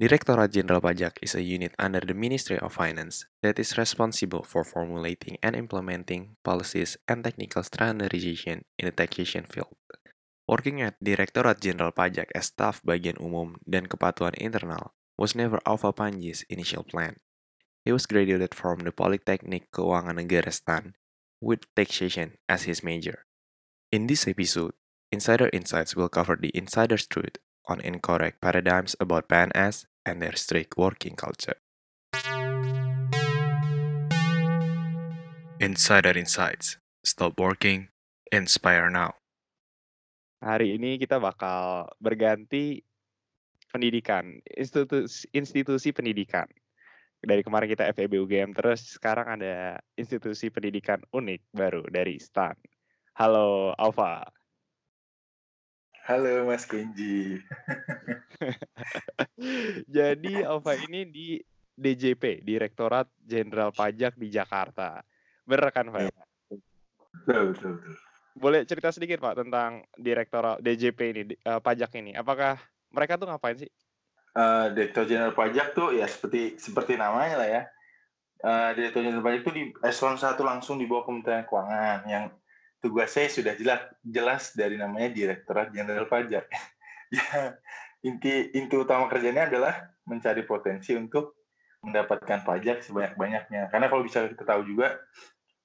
Directorate Jenderal Pajak is a unit under the Ministry of Finance that is responsible for formulating and implementing policies and technical standardization in the taxation field. Working at Directorate Jenderal Pajak as staff bagian umum dan kepatuhan internal was never Alpha Panji's initial plan. He was graduated from the Polytechnic Keuangan Negara STAN with taxation as his major. In this episode, Insider Insights will cover the insider's truth on incorrect paradigms about PNS and their strict working culture. Insider Insights. Stop working, inspire now. Hari ini kita bakal berganti pendidikan, institusi, institusi pendidikan. Dari kemarin kita FEB UGM, terus sekarang ada institusi pendidikan unik baru dari STAN. Halo, Alfa. Halo Mas Kenji. Jadi Alfa ini di DJP, Direktorat Jenderal Pajak di Jakarta. Bener kan Pak? Betul, betul, betul. Boleh cerita sedikit Pak tentang Direktorat DJP ini, uh, pajak ini. Apakah mereka tuh ngapain sih? Uh, Direktur Jenderal Pajak tuh ya seperti seperti namanya lah ya. Uh, Direktur Jenderal Pajak itu di eselon 1 langsung di bawah Kementerian Keuangan yang tugas saya sudah jelas jelas dari namanya Direktorat Jenderal Pajak. ya, inti inti utama kerjanya adalah mencari potensi untuk mendapatkan pajak sebanyak-banyaknya. Karena kalau bisa kita tahu juga,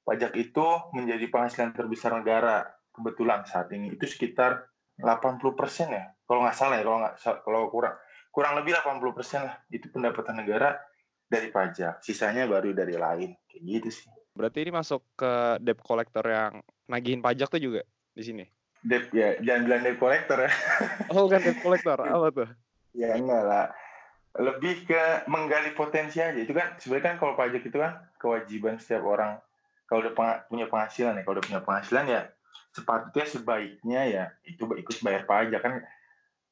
pajak itu menjadi penghasilan terbesar negara. Kebetulan saat ini itu sekitar 80 persen ya. Kalau nggak salah ya, kalau nggak kalau kurang kurang lebih 80 persen lah itu pendapatan negara dari pajak. Sisanya baru dari lain. Kayak gitu sih. Berarti ini masuk ke debt collector yang nagihin pajak tuh juga di sini? Debt ya, jangan bilang debt collector ya. Oh kan debt collector, apa tuh? Ya enggak lah. Lebih ke menggali potensi aja. Itu kan sebenarnya kan kalau pajak itu kan kewajiban setiap orang kalau udah punya penghasilan ya, kalau udah punya penghasilan ya sepatutnya sebaiknya ya itu ikut bayar pajak kan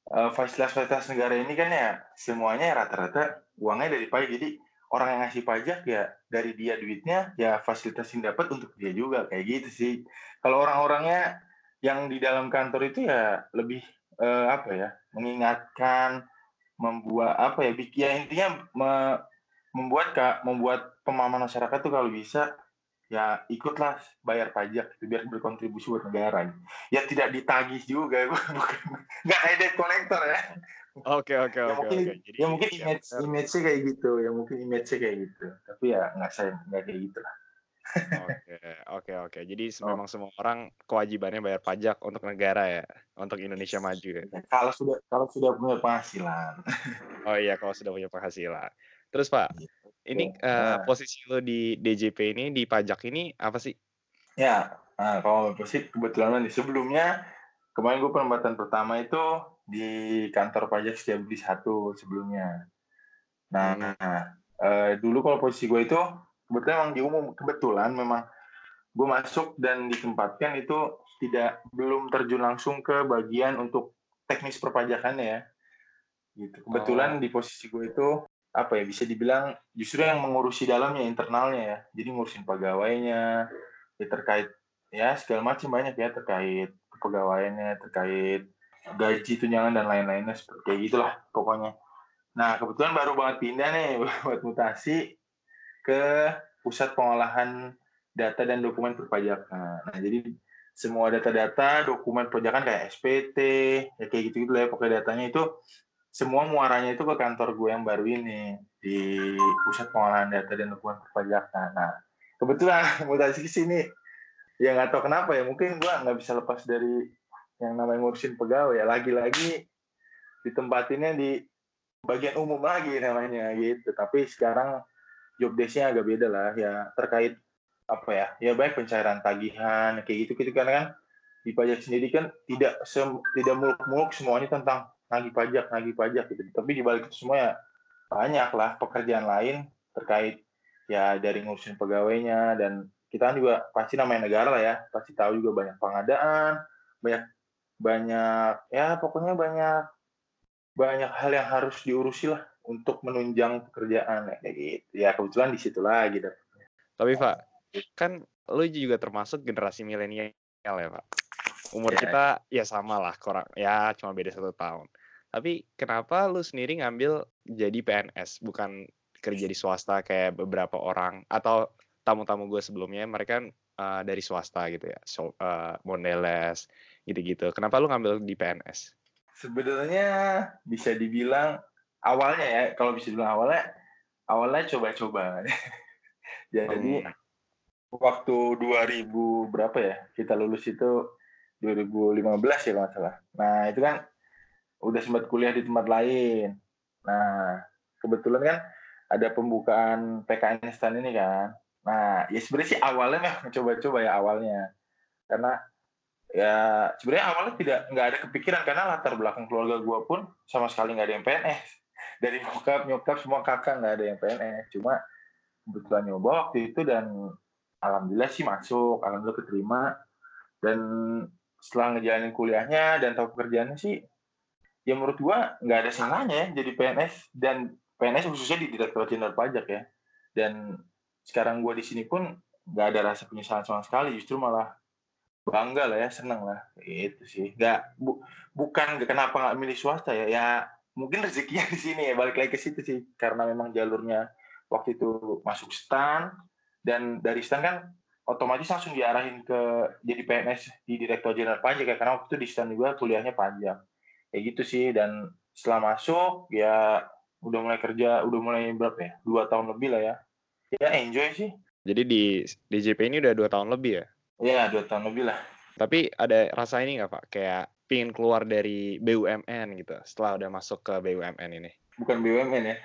uh, fasilitas-fasilitas negara ini kan ya semuanya rata-rata uangnya dari pajak jadi orang yang ngasih pajak ya dari dia duitnya ya fasilitas yang dapat untuk dia juga kayak gitu sih. Kalau orang-orangnya yang di dalam kantor itu ya lebih eh, apa ya mengingatkan membuat apa ya ya intinya me, membuat kak membuat pemahaman masyarakat tuh kalau bisa ya ikutlah bayar pajak gitu, biar berkontribusi buat negara. Ya tidak ditagih juga bukan nggak kayak debt collector ya Oke oke ya oke ya mungkin ya, image benar. image sih kayak gitu ya mungkin image sih kayak gitu tapi ya nggak saya nggak kayak gitu lah Oke oke oke. Jadi se- memang semua orang kewajibannya bayar pajak untuk negara ya, untuk Indonesia maju ya. Ya, kalau sudah kalau sudah punya penghasilan Oh iya kalau sudah punya penghasilan. Terus Pak, ini Iya. eh, Nah. posisi lo di DJP ini di pajak ini apa sih? ya nah, kalau sih kebetulan nih sebelumnya kemarin gue penempatan pertama itu di kantor pajak Setiabudi satu sebelumnya. Nah Hmm. eh, dulu kalau posisi gue itu kebetulan memang di umum kebetulan memang gue masuk dan ditempatkan itu tidak belum terjun langsung ke bagian untuk teknis perpajakannya ya. Gitu. Kebetulan di posisi gue itu apa ya bisa dibilang justru yang mengurusi dalamnya internalnya ya. Jadi ngurusin pegawainya ya terkait ya segala macam banyak ya terkait kepegawaiannya terkait gaji tunjangan dan lain-lainnya seperti kayak gitulah pokoknya. Nah kebetulan baru banget pindah nih buat mutasi ke pusat pengolahan data dan dokumen perpajakan. Nah jadi semua data-data dokumen perpajakan kayak SPT ya kayak gitu gitu lah ya pokoknya datanya itu semua muaranya itu ke kantor gue yang baru ini di pusat pengolahan data dan dokumen perpajakan. Nah, kebetulan mutasi ke sini. Ya nggak tahu kenapa ya mungkin gue nggak bisa lepas dari yang namanya ngurusin pegawai ya lagi-lagi ditempatinnya di bagian umum lagi namanya gitu. Tapi sekarang job desk-nya agak beda lah ya terkait apa ya ya baik pencairan tagihan kayak gitu gitu karena kan. Di pajak sendiri kan tidak sem- tidak muluk-muluk semuanya tentang nagih pajak nagih pajak gitu. Tapi di balik itu semua ya banyak lah pekerjaan lain terkait ya dari ngurusin pegawainya. Dan kita kan juga pasti namanya negara lah ya pasti tahu juga banyak pengadaan banyak banyak ya pokoknya banyak banyak hal yang harus diurusi lah untuk menunjang pekerjaan ya, kayak gitu ya kebetulan di situ lagi dah. Tapi Pak, kan lo juga termasuk generasi milenial ya Pak. Umur Ya. kita ya sama lah, kurang ya cuma beda satu tahun. Tapi kenapa lu sendiri ngambil jadi PNS bukan kerja di swasta kayak beberapa orang atau tamu-tamu gue sebelumnya mereka uh, dari swasta gitu ya, so, uh, gitu-gitu. Kenapa lu ngambil di PNS? Sebenarnya bisa dibilang awalnya ya, kalau bisa dibilang awalnya, awalnya coba-coba. Jadi hmm. waktu 2000 berapa ya, kita lulus itu 2015 ya kalau nggak salah. Nah itu kan udah sempat kuliah di tempat lain. Nah kebetulan kan ada pembukaan PKN instan ini kan. Nah, ya sebenarnya sih awalnya memang coba-coba ya awalnya. Karena ya sebenarnya awalnya tidak nggak ada kepikiran karena latar belakang keluarga gue pun sama sekali nggak ada yang PNS. Dari bokap, nyokap, semua kakak nggak ada yang PNS. Cuma kebetulan nyoba waktu itu dan alhamdulillah sih masuk, alhamdulillah keterima. Dan setelah ngejalanin kuliahnya dan tahu pekerjaannya sih, ya menurut gue nggak ada salahnya ya jadi PNS dan PNS khususnya di Direktorat Jenderal Pajak ya. Dan sekarang gue di sini pun nggak ada rasa penyesalan sama sekali justru malah bangga lah ya seneng lah. Itu sih. Nggak bu, bukan kenapa nggak milih swasta ya? Ya mungkin rezekinya di sini ya balik lagi ke situ sih. Karena memang jalurnya waktu itu masuk stan dan dari stan kan otomatis langsung diarahin ke jadi PNS di Direktur Jenderal Pajak ya. Karena waktu itu di stan juga kuliahnya pajak kayak gitu sih dan setelah masuk ya udah mulai kerja udah mulai berapa ya? Dua tahun lebih lah ya. Ya enjoy sih. Jadi di DJP ini udah dua tahun lebih ya Iya dua tahun lebih lah. Tapi ada rasa ini nggak pak? Kayak pingin keluar dari BUMN gitu setelah udah masuk ke BUMN ini. Bukan BUMN ya.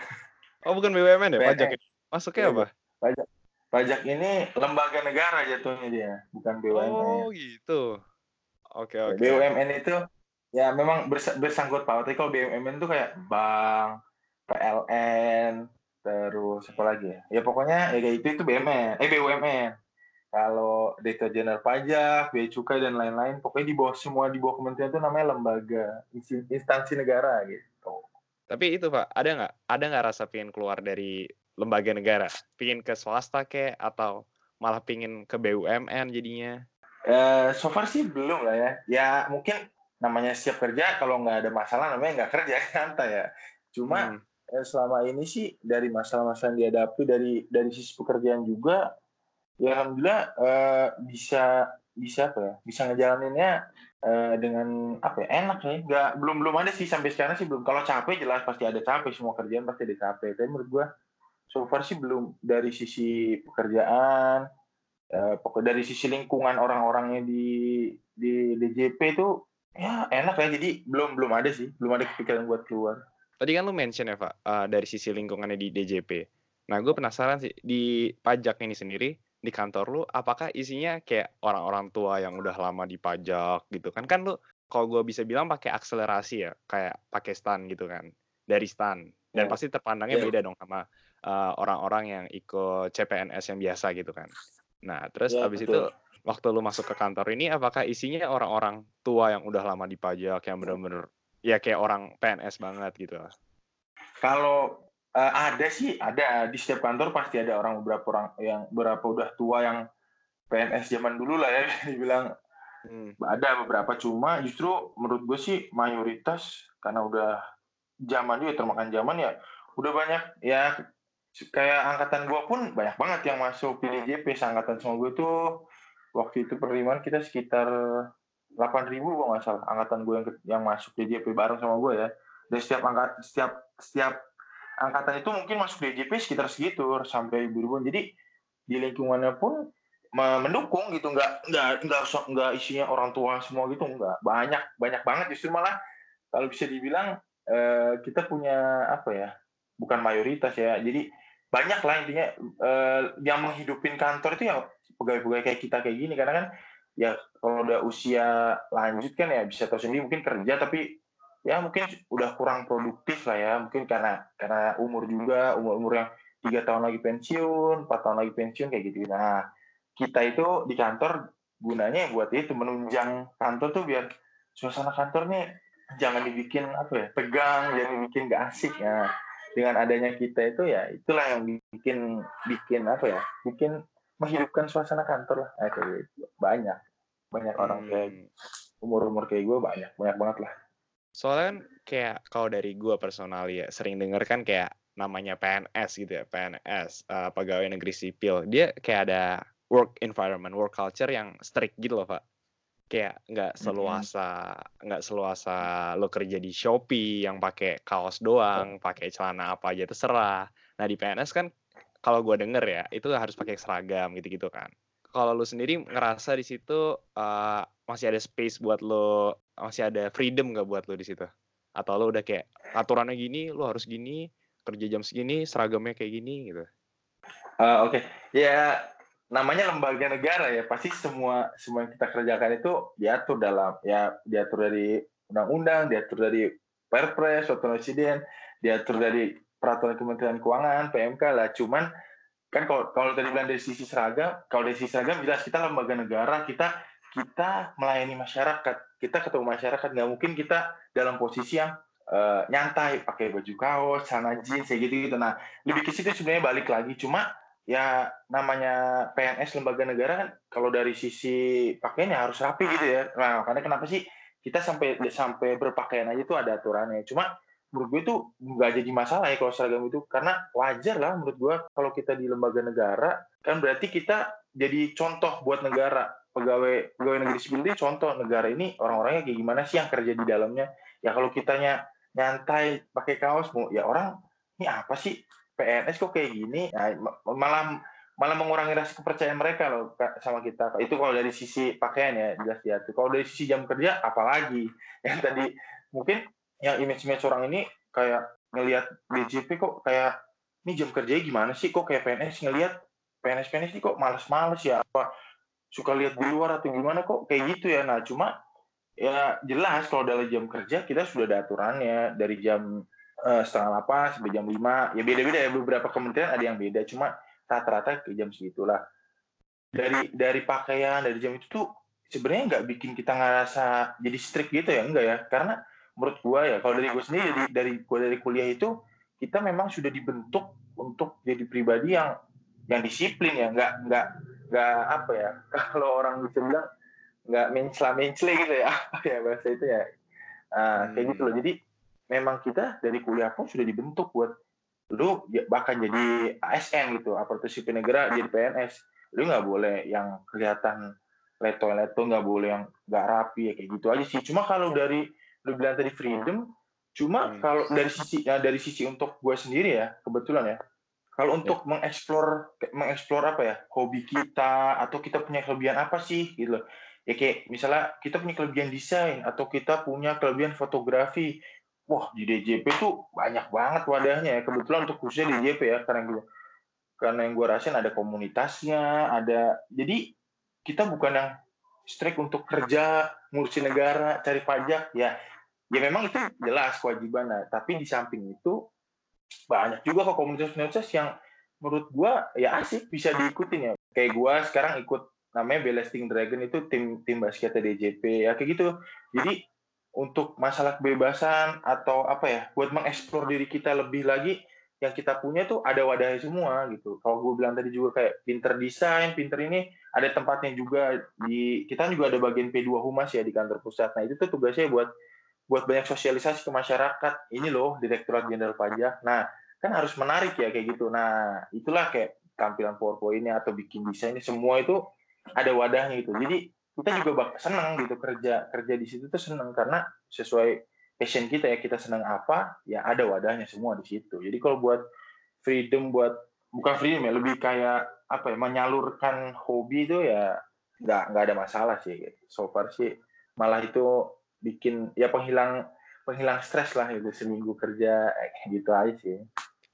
Oh bukan BUMN ya? Pajak ini. Masuknya ya, apa? Pajak. Pajak ini lembaga negara jatuhnya dia bukan BUMN oh gitu. Oke okay, oke okay. BUMN itu ya memang bersangkut paut. Kalau BUMN itu kayak bank PLN terus apa lagi ya? Ya pokoknya ya kayak itu itu BUMN eh BUMN kalau Direktur Jenderal Pajak, Bea Cukai dan lain-lain, pokoknya di bawah semua di bawah kementerian itu namanya lembaga instansi negara gitu. Tapi itu Pak, ada nggak ada nggak rasa pingin keluar dari lembaga negara, pingin ke swasta ke atau malah pingin ke BUMN jadinya? Uh, so far sih belum lah ya. Ya mungkin namanya siap kerja, kalau nggak ada masalah namanya nggak kerja santai ya. Cuma hmm eh, selama ini sih dari masalah-masalah yang dihadapi dari dari sisi pekerjaan juga ya alhamdulillah eh, bisa bisa apa ya bisa ngejalaninnya eh, dengan apa ya enak ya nggak belum belum ada sih sampai sekarang sih belum. Kalau capek jelas pasti ada capek semua kerjaan pasti ada capek. Tapi menurut gua so far sih belum. Dari sisi pekerjaan pokok dari sisi lingkungan orang-orangnya di di DJP itu ya enak ya. Jadi belum belum ada sih. Belum ada kepikiran buat keluar. Tadi kan lu mention ya, Pak, uh, dari sisi lingkungannya di DJP. Nah, gue penasaran sih, di pajak ini sendiri, di kantor lu, apakah isinya kayak orang-orang tua yang udah lama di pajak gitu kan? Kan lu, kalau gue bisa bilang pakai akselerasi ya, kayak pakai stan gitu kan, dari stan. Dan yeah. pasti terpandangnya yeah. beda dong sama orang orang-orang yang ikut CPNS yang biasa gitu kan. Nah, terus yeah, abis betul. itu waktu lu masuk ke kantor ini, apakah isinya orang-orang tua yang udah lama di pajak, yang bener-bener ya kayak orang PNS banget gitu Kalau uh, ada sih, ada. Di setiap kantor pasti ada orang beberapa orang yang berapa udah tua yang PNS zaman dulu lah ya dibilang. Hmm. ada beberapa cuma justru menurut gue sih mayoritas karena udah zaman juga termakan zaman ya udah banyak ya kayak angkatan gue pun banyak banget yang masuk PDJP angkatan sama gue tuh. Waktu itu penerimaan kita sekitar delapan ribu gue nggak salah angkatan gue yang yang masuk DJP bareng sama gue ya. Dan setiap angkat setiap setiap angkatan itu mungkin masuk DJP sekitar segitu sampai ribu ribuan. Jadi di lingkungannya pun mendukung gitu. Nggak nggak nggak nggak isinya orang tua semua gitu nggak. Banyak banyak banget. Justru malah kalau bisa dibilang eh, kita punya apa ya bukan mayoritas ya. Jadi banyak lah intinya eh, yang menghidupin kantor itu ya pegawai-pegawai kayak kita kayak gini. Karena kan ya kalau udah usia lanjut kan ya bisa tahu sendiri mungkin kerja tapi ya mungkin udah kurang produktif lah ya mungkin karena karena umur juga umur umur yang tiga tahun lagi pensiun empat tahun lagi pensiun kayak gitu nah kita itu di kantor gunanya buat itu menunjang kantor tuh biar suasana kantor nih jangan dibikin apa ya tegang jangan dibikin gak asik ya dengan adanya kita itu ya itulah yang bikin bikin apa ya bikin menghidupkan suasana kantor lah eh, kayak gitu. banyak banyak orang kayak hmm. umur umur kayak gue banyak banyak banget lah Soalnya kan kayak kalau dari gue personal ya sering denger kan kayak namanya PNS gitu ya, PNS uh, pegawai negeri sipil. Dia kayak ada work environment, work culture yang strict gitu loh, Pak. Kayak nggak seluasa nggak seluasa lo kerja di Shopee yang pakai kaos doang, pakai celana apa aja terserah. Nah di PNS kan kalau gue denger ya itu harus pakai seragam gitu-gitu kan. Kalau lo sendiri ngerasa di situ uh, masih ada space buat lo, masih ada freedom nggak buat lo di situ? Atau lo udah kayak aturannya gini, lo harus gini, kerja jam segini, seragamnya kayak gini gitu? Uh, Oke, okay. ya namanya lembaga negara ya pasti semua semua yang kita kerjakan itu diatur dalam ya diatur dari undang-undang, diatur dari Perpres, atau Presiden, diatur dari peraturan Kementerian Keuangan, PMK lah. Cuman kan kalau kalau tadi bilang dari sisi seragam, kalau dari sisi seragam jelas kita lembaga negara, kita kita melayani masyarakat, kita ketemu masyarakat, nggak mungkin kita dalam posisi yang uh, nyantai pakai baju kaos, celana jeans kayak gitu gitu. Nah lebih ke situ sebenarnya balik lagi, cuma ya namanya PNS lembaga negara kan kalau dari sisi pakaiannya harus rapi gitu ya. Nah, karena kenapa sih kita sampai sampai berpakaian aja tuh ada aturannya. Cuma menurut gue itu nggak jadi masalah ya kalau seragam itu. Karena wajar lah menurut gue kalau kita di lembaga negara kan berarti kita jadi contoh buat negara. Pegawai pegawai negeri sipil ini contoh negara ini orang-orangnya kayak gimana sih yang kerja di dalamnya? Ya kalau kitanya nyantai pakai kaos mau ya orang ini apa sih? PNS kok kayak gini? Nah, malah malah mengurangi rasa kepercayaan mereka loh sama kita. Itu kalau dari sisi pakaian ya jelas ya. Kalau dari sisi jam kerja apalagi? Yang tadi mungkin yang image-image orang ini kayak ngelihat DJP kok kayak ini jam kerjanya gimana sih? Kok kayak PNS ngelihat? PNS PNS ini kok males-males ya? Apa suka lihat di luar atau gimana kok? Kayak gitu ya. Nah cuma ya jelas kalau dalam jam kerja kita sudah ada aturannya. Dari jam uh, setengah delapan sampai jam lima. Ya beda-beda ya. Beberapa kementerian ada yang beda. Cuma rata-rata ke jam segitulah. Dari dari pakaian dari jam itu tuh sebenarnya nggak bikin kita ngerasa jadi strict gitu ya? Enggak ya? Karena menurut gua ya kalau dari gue sendiri dari dari gua dari kuliah itu kita memang sudah dibentuk untuk jadi pribadi yang yang disiplin ya nggak nggak nggak apa ya kalau orang bisa bilang nggak mencela mencela gitu ya apa ya bahasa itu ya. Uh, kayak gitu loh. Hmm. jadi memang kita dari kuliah pun sudah dibentuk buat lu ya, bahkan jadi ASN gitu aparatur sipil negara jadi PNS lu nggak boleh yang kelihatan leto-leto nggak boleh yang nggak rapi ya kayak gitu aja sih. Cuma kalau dari lu bilang tadi freedom cuma hmm. kalau dari sisi ya dari sisi untuk gue sendiri ya kebetulan ya kalau ya. untuk ya. mengeksplor mengeksplor apa ya hobi kita atau kita punya kelebihan apa sih gitu loh ya kayak misalnya kita punya kelebihan desain atau kita punya kelebihan fotografi wah di DJP tuh banyak banget wadahnya ya. Kebetulan untuk khususnya DJP ya, karena gue karena yang gue rasain ada komunitasnya, ada jadi kita bukan yang strict untuk kerja, ngurusin negara, cari pajak, ya ya memang itu jelas kewajiban. Nah, tapi di samping itu banyak juga kok komunitas-komunitas yang menurut gue ya asik bisa diikutin ya. Kayak gue sekarang ikut namanya Belasting Dragon itu tim tim basket DJP ya kayak gitu. Jadi untuk masalah kebebasan atau apa ya buat mengeksplor diri kita lebih lagi yang kita punya tuh ada wadahnya semua gitu. Kalau gue bilang tadi juga kayak pinter desain, pinter ini ada tempatnya juga di kita juga ada bagian P2 Humas ya di kantor pusat. Nah itu tuh tugasnya buat buat banyak sosialisasi ke masyarakat. Ini loh Direktorat Jenderal Pajak. Nah kan harus menarik ya kayak gitu. Nah itulah kayak tampilan PowerPoint-nya atau bikin desainnya semua itu ada wadahnya gitu. Jadi kita juga bak senang gitu kerja kerja di situ tuh senang karena sesuai passion kita ya kita senang apa ya ada wadahnya semua di situ jadi kalau buat freedom buat bukan freedom ya lebih kayak apa ya menyalurkan hobi itu ya nggak nggak ada masalah sih gitu. so far sih malah itu bikin ya penghilang penghilang stres lah itu seminggu kerja eh, gitu aja sih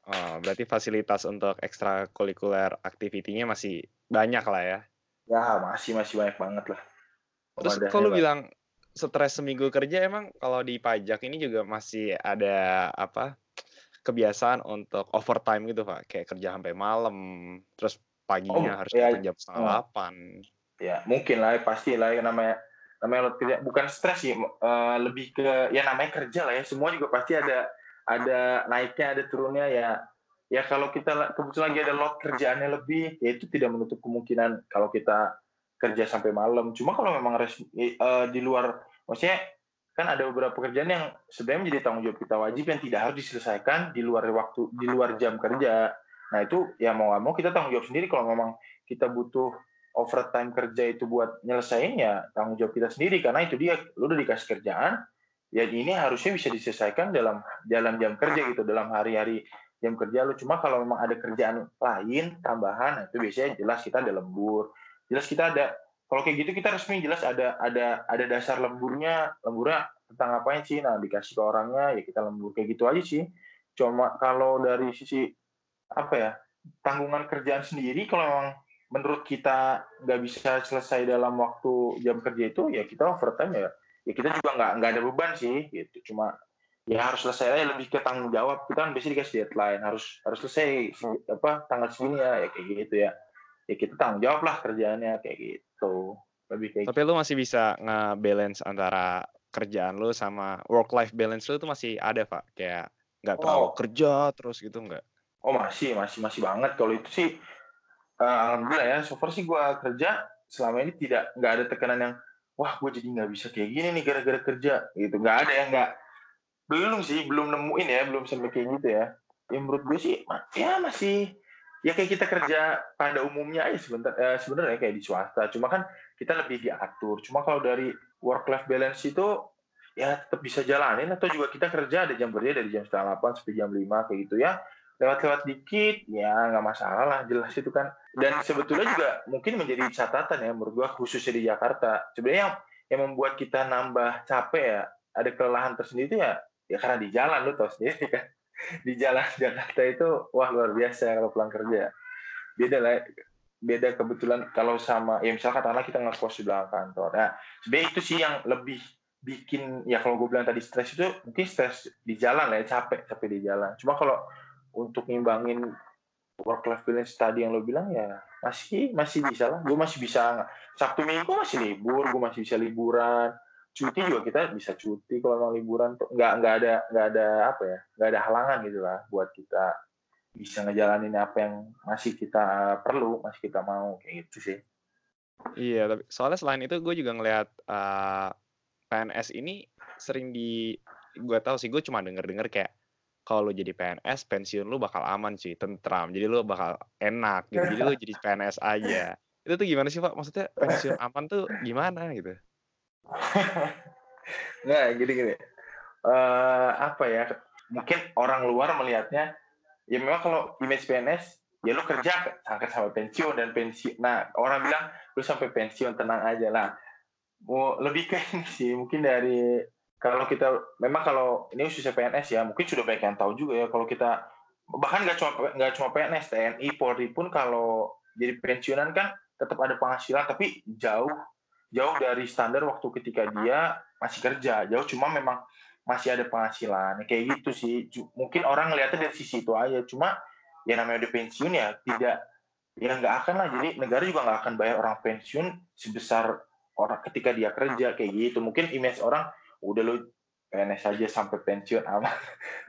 Oh, berarti fasilitas untuk ekstrakurikuler aktivitinya masih banyak lah ya? Ya, masih masih banyak banget lah. Terus kalau bilang stres seminggu kerja emang kalau di pajak ini juga masih ada apa kebiasaan untuk overtime gitu pak kayak kerja sampai malam terus paginya oh, harus ya, jam setengah oh. delapan ya mungkin lah pasti lah yang namanya namanya kerja bukan stres sih uh, lebih ke ya namanya kerja lah ya semua juga pasti ada ada naiknya ada turunnya ya ya kalau kita kebetulan lagi ada load kerjaannya lebih ya itu tidak menutup kemungkinan kalau kita kerja sampai malam. Cuma kalau memang resmi, uh, di luar, maksudnya kan ada beberapa pekerjaan yang sebenarnya menjadi tanggung jawab kita wajib yang tidak harus diselesaikan di luar waktu di luar jam kerja. Nah itu ya mau nggak mau kita tanggung jawab sendiri. Kalau memang kita butuh overtime kerja itu buat nyelesain ya tanggung jawab kita sendiri. Karena itu dia lu udah dikasih kerjaan ya ini harusnya bisa diselesaikan dalam dalam jam kerja gitu dalam hari-hari jam kerja lu. Cuma kalau memang ada kerjaan lain tambahan nah itu biasanya jelas kita ada lembur. Jelas kita ada kalau kayak gitu kita resmi jelas ada ada ada dasar lemburnya lemburnya tentang ngapain sih. Nah dikasih ke orangnya ya kita lembur kayak gitu aja sih. Cuma kalau dari sisi apa ya tanggungan kerjaan sendiri kalau memang menurut kita nggak bisa selesai dalam waktu jam kerja itu ya kita overtime ya. Ya kita juga nggak nggak ada beban sih gitu. Cuma ya harus selesai aja lebih ke tanggung jawab. Kita kan biasanya dikasih deadline harus harus selesai apa tanggal segini ya, ya kayak gitu ya. Ya kita tanggung jawab lah kerjaannya kayak gitu. Lebih kayak tapi gitu. lu masih bisa nge-balance antara kerjaan lu sama work life balance lu tuh masih ada pak? Kayak nggak terlalu oh. kerja terus gitu nggak oh masih masih masih banget. Kalau itu sih uh, alhamdulillah ya. So far sih gue kerja selama ini tidak nggak ada tekanan yang wah gue jadi nggak bisa kayak gini nih gara-gara kerja. Gitu. Nggak ada ya nggak. Belum sih belum nemuin ya belum sampai kayak gitu ya. Ya menurut gue sih ya masih ya kayak kita kerja pada umumnya aja sebentar eh, sebenarnya kayak di swasta. Cuma kan kita lebih diatur. Cuma kalau dari work life balance itu ya tetap bisa jalanin. Atau juga kita kerja ada jam kerja dari jam setengah delapan sampai jam lima kayak gitu ya lewat-lewat dikit ya nggak masalah lah jelas itu kan. Dan sebetulnya juga mungkin menjadi catatan ya menurut gua khususnya di Jakarta. Sebenarnya yang, yang membuat kita nambah capek ya ada kelelahan tersendiri ya ya karena di jalan lu tau sendiri kan. Di jalan Jakarta itu wah luar biasa kalau pulang kerja. Beda lah beda kebetulan kalau sama ya misalnya katakanlah kita ngekos di belakang kantor. Nah sebenarnya itu sih yang lebih bikin ya kalau gue bilang tadi stres itu mungkin stres di jalan lah ya capek capek di jalan. Cuma kalau untuk ngimbangin work life balance tadi yang lo bilang ya masih masih bisa lah. Gue masih bisa sabtu minggu masih libur gue masih bisa liburan. Cuti juga kita bisa cuti kalau mau liburan nggak nggak ada nggak ada apa ya nggak ada halangan gitu lah buat kita bisa ngejalanin apa yang masih kita perlu masih kita mau kayak gitu sih. Iya tapi soalnya selain itu gue juga ngelihat uh, eh, PNS ini sering di gue tahu sih gue cuma denger denger kayak kalau lo jadi PNS pensiun lu bakal aman sih tentram jadi lu bakal enak gitu jadi lu jadi PNS aja itu tuh gimana sih pak maksudnya pensiun aman tuh gimana gitu Nggak, gini-gini. Uh, apa ya, mungkin orang luar melihatnya, ya memang kalau image PNS, ya lu kerja sampai sampai pensiun dan pensiun. Nah, orang bilang, lu sampai pensiun, tenang aja. lah. mau lebih ke ini sih, mungkin dari, kalau kita, memang kalau ini khususnya PNS ya, mungkin sudah banyak yang tahu juga ya, kalau kita, bahkan nggak cuma nggak cuma PNS, TNI, Polri pun kalau jadi pensiunan kan tetap ada penghasilan, tapi jauh jauh dari standar waktu ketika dia masih kerja jauh cuma memang masih ada penghasilan kayak gitu sih. Mungkin orang ngeliatnya dari sisi itu aja cuma ya namanya udah pensiun ya tidak ya nggak akan lah. Jadi negara juga nggak akan bayar orang pensiun sebesar orang ketika dia kerja kayak gitu. Mungkin image orang udah lo PNS saja sampai pensiun aman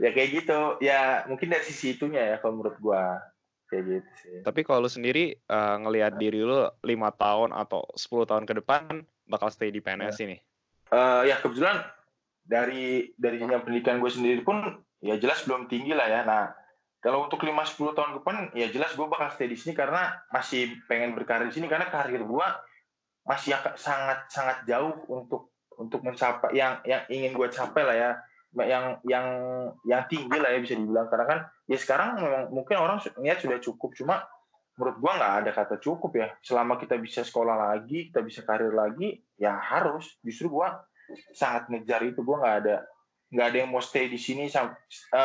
ya kayak gitu ya mungkin dari sisi itunya ya kalau menurut gua kayak gitu sih. Tapi kalau lu sendiri uh, ngelihat diri lu lima tahun atau 10 tahun ke depan bakal stay di PNS ya. ini? Uh, ya kebetulan dari dari jenjang pendidikan gue sendiri pun ya jelas belum tinggi lah ya. Nah kalau untuk 5-10 tahun ke depan ya jelas gue bakal stay di sini karena masih pengen berkarir di sini karena karir gue masih sangat sangat jauh untuk untuk mencapai yang yang ingin gue capai lah ya. Yang yang yang tinggi lah ya bisa dibilang. Karena kan ya sekarang memang mungkin orang niat sudah cukup. Cuma menurut gua nggak ada kata cukup ya. Selama kita bisa sekolah lagi kita bisa karir lagi ya harus. Justru gua sangat ngejar itu. Gua nggak ada nggak ada yang mau stay di sini uh,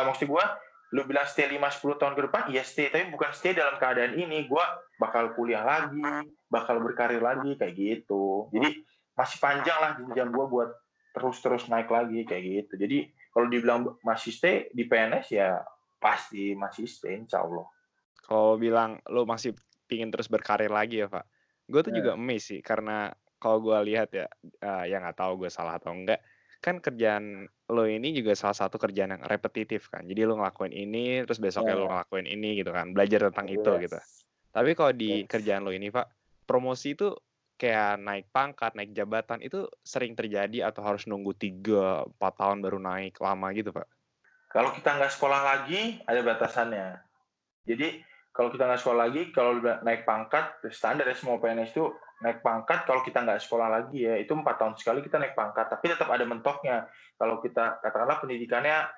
maksud gua lu bilang stay 5 10 tahun ke depan ya stay. Tapi bukan stay dalam keadaan ini. Gua bakal kuliah lagi bakal berkarir lagi kayak gitu. Jadi masih panjang lah jenjang gua buat terus-terus naik lagi kayak gitu jadi kalau dibilang masih stay di PNS ya pasti masih stay insya Allah. Kalau bilang lo masih pingin terus berkarir lagi ya Pak, gue tuh yeah. juga emis sih karena kalau gue lihat ya, uh, ya nggak tahu gue salah atau enggak, kan kerjaan lo ini juga salah satu kerjaan yang repetitif kan. Jadi lo ngelakuin ini, terus besoknya yeah. lo ngelakuin ini gitu kan, belajar tentang yes. itu gitu. Tapi kalau di yes. kerjaan lo ini Pak, promosi itu kayak naik pangkat, naik jabatan itu sering terjadi atau harus nunggu 3, 4 tahun baru naik lama gitu, Pak? Kalau kita nggak sekolah lagi, ada batasannya. Jadi, kalau kita nggak sekolah lagi, kalau naik pangkat, standar ya semua PNS itu naik pangkat, kalau kita nggak sekolah lagi ya, itu empat tahun sekali kita naik pangkat. Tapi tetap ada mentoknya. Kalau kita, katakanlah pendidikannya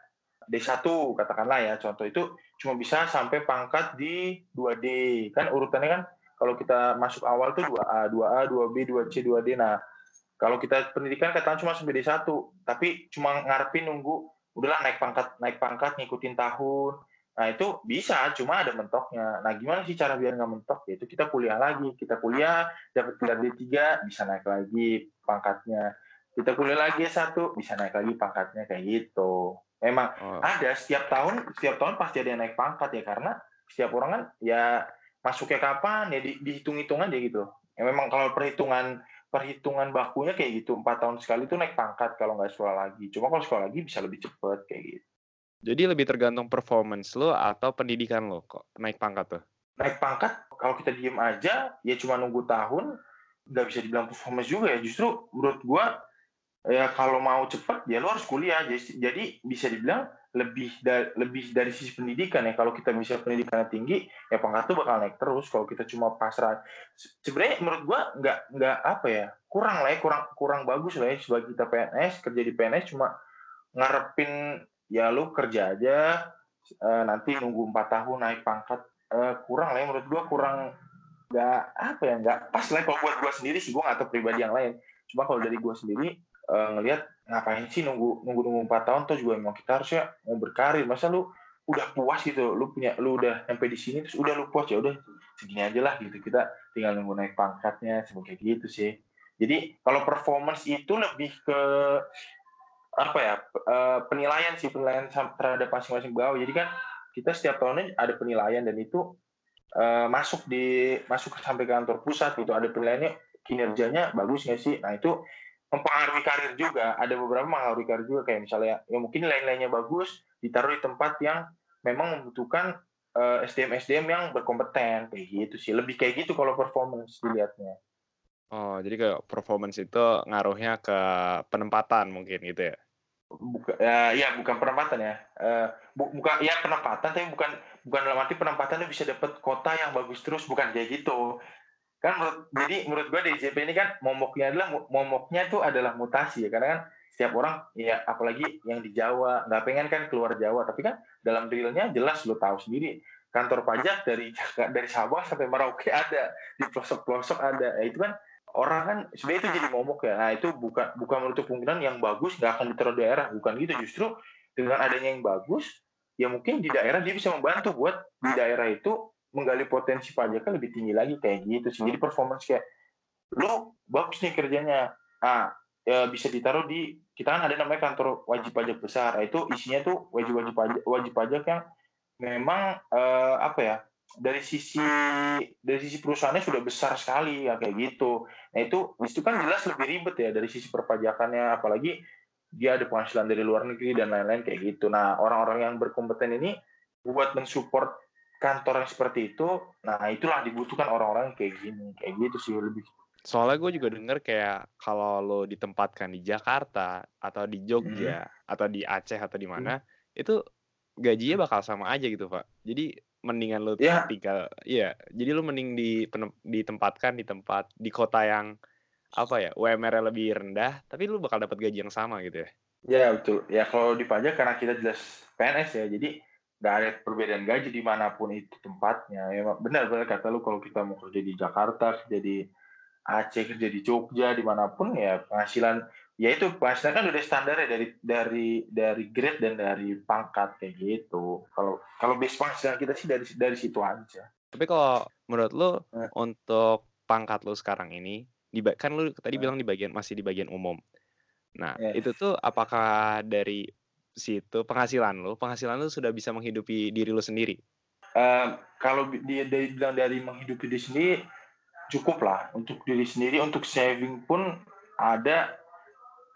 D1, katakanlah ya, contoh itu cuma bisa sampai pangkat di 2D. Kan urutannya kan kalau kita masuk awal tuh 2A, 2A, 2B, 2C, 2D. Nah, kalau kita pendidikan katakan cuma sampai D1, tapi cuma ngarepin nunggu udahlah naik pangkat naik pangkat ngikutin tahun. Nah itu bisa cuma ada mentoknya. Nah gimana sih cara biar nggak mentok? Yaitu kita kuliah lagi. Kita kuliah dapat gelar D3 bisa naik lagi pangkatnya. Kita kuliah lagi satu bisa naik lagi pangkatnya kayak gitu. Memang oh. ada setiap tahun setiap tahun pasti ada yang naik pangkat ya karena setiap orang kan ya masuknya kapan ya di, dihitung-hitung aja gitu. Ya memang kalau perhitungan perhitungan bakunya kayak gitu empat tahun sekali tuh naik pangkat kalau nggak sekolah lagi. Cuma kalau sekolah lagi bisa lebih cepet kayak gitu. Jadi lebih tergantung performance lo atau pendidikan lo kok naik pangkat tuh? Naik pangkat kalau kita diem aja ya cuma nunggu tahun nggak bisa dibilang performance juga ya. Justru menurut gua ya kalau mau cepet ya lo harus kuliah. Jadi, jadi bisa dibilang lebih dari lebih dari sisi pendidikan ya. Kalau kita bisa pendidikan tinggi ya pangkat tuh bakal naik terus. Kalau kita cuma pasrah sebenarnya menurut gua nggak nggak apa ya kurang lah ya kurang kurang bagus lah ya. Sebagai kita PNS kerja di PNS cuma ngarepin ya lu kerja aja uh, nanti nunggu empat tahun naik pangkat uh, kurang lah ya. Menurut gua kurang nggak apa ya nggak pas lah ya. kalau buat gua sendiri sih gua nggak tahu pribadi yang lain. Cuma kalau dari gua sendiri uh, ngelihat ngapain sih nunggu nunggu nunggu empat tahun? Tuh juga emang kita harusnya mau berkarir. Masa lu udah puas gitu? Lu punya lu udah sampai di sini terus udah lu puas ya udah segini aja lah gitu. Kita tinggal nunggu naik pangkatnya sebagai gitu sih. Jadi kalau performance itu lebih ke apa ya uh, penilaian sih penilaian terhadap masing-masing bawah jadi kan kita setiap tahunnya ada penilaian dan itu uh, masuk di masuk sampai ke kantor pusat gitu. Ada penilaiannya kinerjanya bagus nggak sih? Nah itu mempengaruhi karir juga. Ada beberapa mempengaruhi karir juga kayak misalnya ya mungkin lain-lainnya bagus ditaruh di tempat yang memang membutuhkan uh, eh, SDM SDM yang berkompeten kayak gitu sih. Lebih kayak gitu kalau performance dilihatnya. Oh, jadi kayak performance itu ngaruhnya ke penempatan mungkin gitu ya? Buka, ya, ya bukan penempatan ya. Uh, bu, bukan ya penempatan tapi bukan bukan dalam arti penempatan bisa dapat kota yang bagus terus bukan kayak gitu kan menurut jadi menurut gue DJP ini kan momoknya adalah momoknya itu adalah mutasi ya. Karena kan setiap orang ya apalagi yang di Jawa nggak pengen kan keluar Jawa. Tapi kan dalam realnya jelas lo tahu sendiri. Kantor pajak dari dari Sabang sampai Merauke ada. Di pelosok-pelosok ada. Ya, itu kan orang kan sebenarnya itu jadi momok ya. Nah itu bukan bukan menutup kemungkinan yang bagus nggak akan ditaruh daerah. Bukan gitu. Justru dengan adanya yang bagus ya mungkin di daerah dia bisa membantu buat di daerah itu menggali potensi pajaknya lebih tinggi lagi kayak gitu sih. Jadi performance kayak lo bagus nih kerjanya. Ah, ya bisa ditaruh di kita kan ada namanya kantor wajib pajak besar. Nah, itu isinya tuh wajib wajib pajak wajib pajak yang memang uh, apa ya dari sisi dari sisi perusahaannya sudah besar sekali ya kayak gitu. Nah itu itu kan jelas lebih ribet ya dari sisi perpajakannya apalagi dia ada penghasilan dari luar negeri dan lain-lain kayak gitu. Nah orang-orang yang berkompeten ini buat mensupport kantor yang seperti itu, nah itulah dibutuhkan orang-orang kayak gini, kayak gitu sih lebih. Soalnya gue juga denger kayak kalau lo ditempatkan di Jakarta atau di Jogja hmm. atau di Aceh atau di mana, hmm. itu gajinya bakal sama aja gitu pak. Jadi mendingan lo yeah. tinggal, iya. Jadi lo mending di ditempatkan di tempat di kota yang apa ya UMR lebih rendah, tapi lo bakal dapat gaji yang sama gitu ya. Ya betul. Ya kalau di pajak karena kita jelas PNS ya, jadi nggak ada perbedaan gaji di mana pun itu tempatnya ya benar-benar kata lu kalau kita mau kerja di Jakarta kerja di Aceh kerja di Jogja di mana pun ya penghasilan ya itu penghasilan kan udah standar ya dari dari dari grade dan dari pangkat kayak gitu kalau kalau base penghasilan kita sih dari dari situ aja tapi kalau menurut lu eh. untuk pangkat lu sekarang ini kan lu tadi eh. bilang di bagian masih di bagian umum nah eh. itu tuh apakah dari situ penghasilan lo, penghasilan lo sudah bisa menghidupi diri lo sendiri? Uh, kalau dia dari bilang dari menghidupi diri sendiri cukup lah untuk diri sendiri untuk saving pun ada.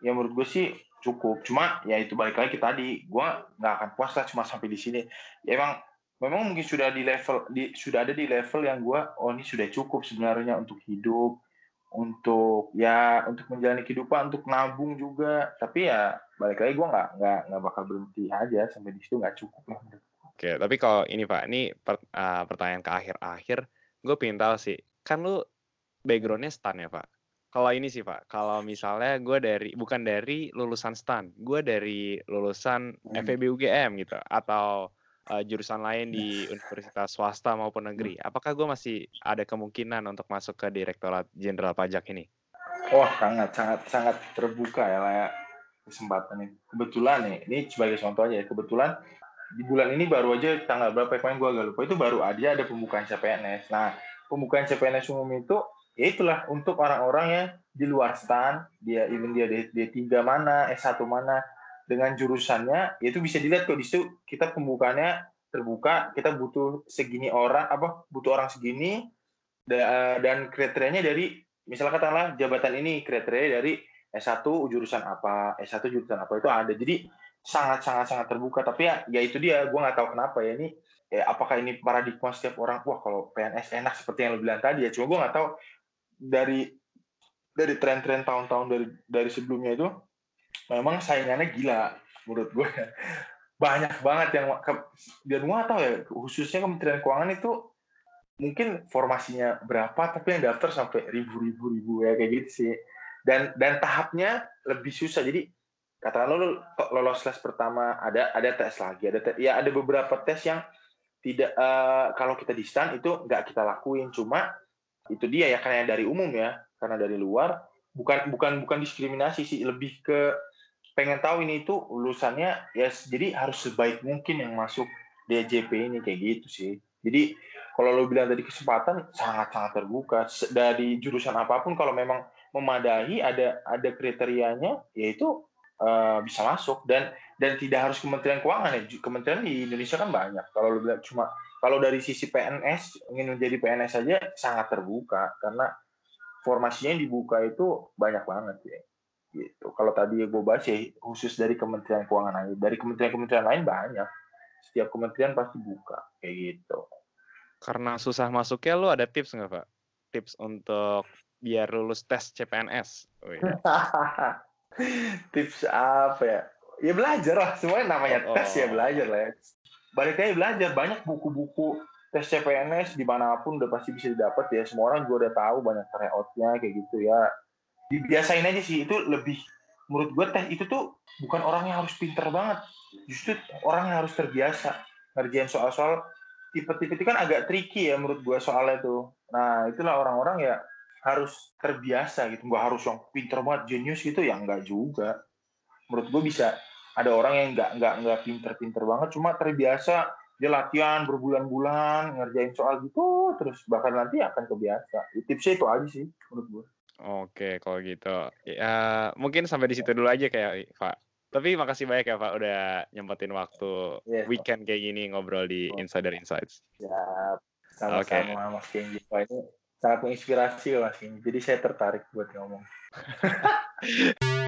Yang menurut gue sih cukup. Cuma ya itu balik lagi tadi gue nggak akan puas lah cuma sampai di sini. Ya emang memang mungkin sudah di level di sudah ada di level yang gue oh ini sudah cukup sebenarnya untuk hidup untuk ya untuk menjalani kehidupan untuk nabung juga. Tapi ya balik lagi gue nggak nggak nggak bakal berhenti aja. Sampai di situ nggak cukup lah Oke, tapi kalau ini Pak, ini per, uh, pertanyaan ke akhir-akhir, gue pengen tahu sih, kan lu backgroundnya stan ya Pak? Kalau ini sih Pak, kalau misalnya gue dari, bukan dari lulusan stan, gue dari lulusan hmm. FEB UGM gitu, atau uh, jurusan lain di universitas swasta maupun negeri, hmm. apakah gue masih ada kemungkinan untuk masuk ke Direktorat Jenderal Pajak ini? Wah, sangat sangat sangat terbuka ya lah ya kesempatan ini. Kebetulan nih, ini sebagai contoh aja ya, kebetulan di bulan ini baru aja tanggal berapa ya, kemarin gue agak lupa itu baru aja ada pembukaan CPNS. Nah pembukaan CPNS umum itu ya itulah untuk orang-orang yang di luar stan, dia even dia D3 mana, S1 mana dengan jurusannya, ya itu bisa dilihat kok di situ kita pembukaannya terbuka, kita butuh segini orang apa butuh orang segini dan kriterianya dari misalnya katakanlah jabatan ini kriteria dari S1 jurusan apa, S1 jurusan apa itu ada. Jadi sangat sangat sangat terbuka tapi ya ya itu dia gue nggak tahu kenapa ya ini ya, apakah ini paradigma setiap orang wah kalau PNS enak seperti yang lo bilang tadi ya cuma gue nggak tahu dari dari tren-tren tahun-tahun dari dari sebelumnya itu memang saingannya gila menurut gue. Banyak banget yang dan gue tahu ya khususnya Kementerian Keuangan itu mungkin formasinya berapa tapi yang daftar sampai ribu-ribu ribu ya kayak gitu sih. Dan dan tahapnya lebih susah. Jadi katakanlah lo lolos tes pertama ada ada tes lagi ada tes, ya ada beberapa tes yang tidak uh, kalau kita di stand itu nggak kita lakuin. Cuma itu dia ya karena dari umum ya karena dari luar. Bukan bukan bukan diskriminasi sih lebih ke pengen tahu ini itu lulusannya ya jadi harus sebaik mungkin yang masuk DJP ini kayak gitu sih. Jadi kalau lo bilang tadi kesempatan sangat sangat terbuka dari jurusan apa pun kalau memang memadai ada ada kriterianya yaitu uh, bisa masuk. Dan dan tidak harus Kementerian Keuangan ya Kementerian di Indonesia kan banyak. Kalau lu bilang cuma kalau dari sisi PNS ingin menjadi PNS saja sangat terbuka. Karena formasinya yang dibuka itu banyak banget ya gitu kalau tadi gue bahas ya khusus dari Kementerian Keuangan aja dari kementerian-kementerian lain banyak setiap kementerian pasti buka kayak gitu karena susah masuknya lu ada tips nggak pak tips untuk biar lulus tes CPNS oh, iya. tips apa ya? Ya belajar lah, semuanya namanya oh, tes ya belajar lah ya. Balik lagi belajar, banyak buku-buku tes CPNS di mana pun udah pasti bisa didapat ya. Semua orang juga udah tahu banyak tryoutnya kayak gitu ya. Dibiasain aja sih, itu lebih menurut gue tes itu tuh bukan orang yang harus pinter banget. Justru orang yang harus terbiasa ngerjain soal-soal. Tipe-tipe itu kan agak tricky ya menurut gue soalnya tuh. Nah itulah orang-orang ya harus terbiasa gitu. Nggak harus yang pinter banget jenius gitu ya nggak juga. Menurut gue bisa ada orang yang nggak nggak nggak pinter-pinter banget cuma terbiasa. Dia latihan berbulan-bulan ngerjain soal gitu terus bahkan nanti akan kebiasa. Tipsnya itu aja sih menurut gue Oke, kalau gitu. Ya, mungkin sampai di situ dulu aja kayak Pak. Tapi makasih banyak ya Pak udah nyempetin waktu yes, weekend kayak gini ngobrol di Insider Insights. Ya, sama-sama okay. Mas Kenji. Ini sangat menginspirasi mas ini. Jadi saya tertarik buat ngomong.